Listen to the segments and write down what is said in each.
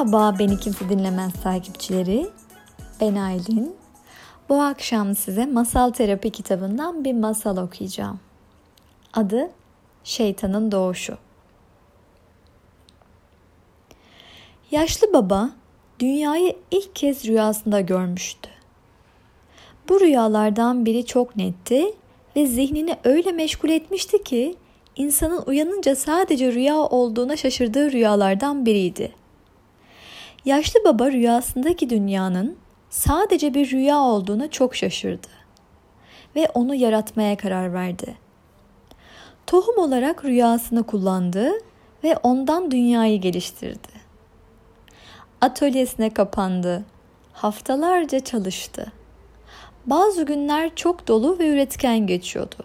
Merhaba beni kimse dinlemez takipçileri. Ben Aylin. Bu akşam size Masal Terapi kitabından bir masal okuyacağım. Adı Şeytanın Doğuşu. Yaşlı baba dünyayı ilk kez rüyasında görmüştü. Bu rüyalardan biri çok netti ve zihnini öyle meşgul etmişti ki insanın uyanınca sadece rüya olduğuna şaşırdığı rüyalardan biriydi. Yaşlı baba rüyasındaki dünyanın sadece bir rüya olduğuna çok şaşırdı ve onu yaratmaya karar verdi. Tohum olarak rüyasını kullandı ve ondan dünyayı geliştirdi. Atölyesine kapandı. Haftalarca çalıştı. Bazı günler çok dolu ve üretken geçiyordu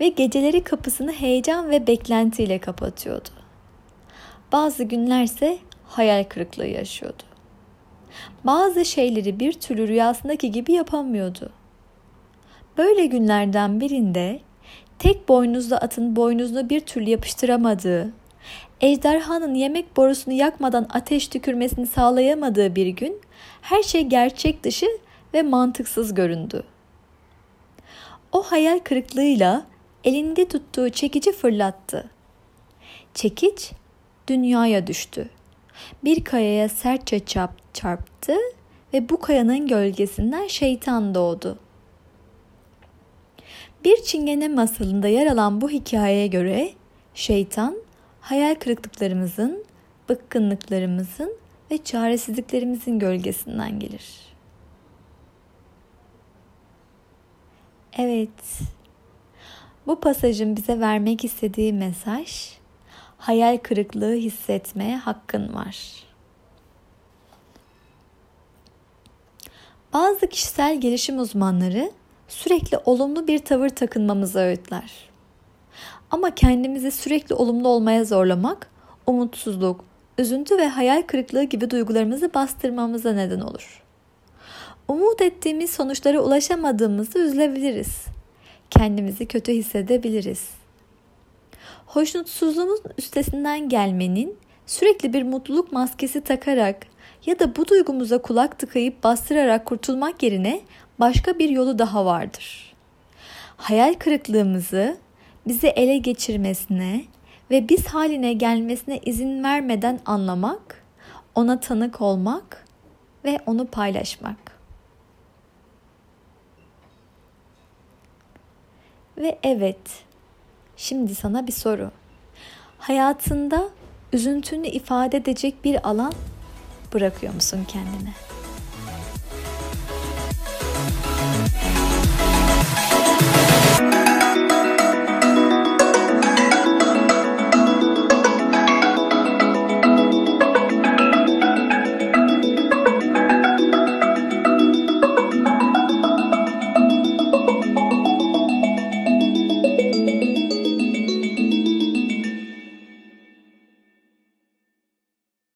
ve geceleri kapısını heyecan ve beklentiyle kapatıyordu. Bazı günlerse hayal kırıklığı yaşıyordu. Bazı şeyleri bir türlü rüyasındaki gibi yapamıyordu. Böyle günlerden birinde tek boynuzlu atın boynuzunu bir türlü yapıştıramadığı, ejderhanın yemek borusunu yakmadan ateş tükürmesini sağlayamadığı bir gün her şey gerçek dışı ve mantıksız göründü. O hayal kırıklığıyla elinde tuttuğu çekici fırlattı. Çekiç dünyaya düştü. Bir kayaya sertçe çarptı ve bu kayanın gölgesinden şeytan doğdu. Bir çingene masalında yer alan bu hikayeye göre şeytan hayal kırıklıklarımızın, bıkkınlıklarımızın ve çaresizliklerimizin gölgesinden gelir. Evet. Bu pasajın bize vermek istediği mesaj hayal kırıklığı hissetmeye hakkın var. Bazı kişisel gelişim uzmanları sürekli olumlu bir tavır takınmamızı öğütler. Ama kendimizi sürekli olumlu olmaya zorlamak, umutsuzluk, üzüntü ve hayal kırıklığı gibi duygularımızı bastırmamıza neden olur. Umut ettiğimiz sonuçlara ulaşamadığımızda üzülebiliriz. Kendimizi kötü hissedebiliriz. Hoşnutsuzluğumuz üstesinden gelmenin sürekli bir mutluluk maskesi takarak ya da bu duygumuza kulak tıkayıp bastırarak kurtulmak yerine başka bir yolu daha vardır. Hayal kırıklığımızı bizi ele geçirmesine ve biz haline gelmesine izin vermeden anlamak, ona tanık olmak ve onu paylaşmak. Ve evet, şimdi sana bir soru. Hayatında üzüntünü ifade edecek bir alan bırakıyor musun kendine?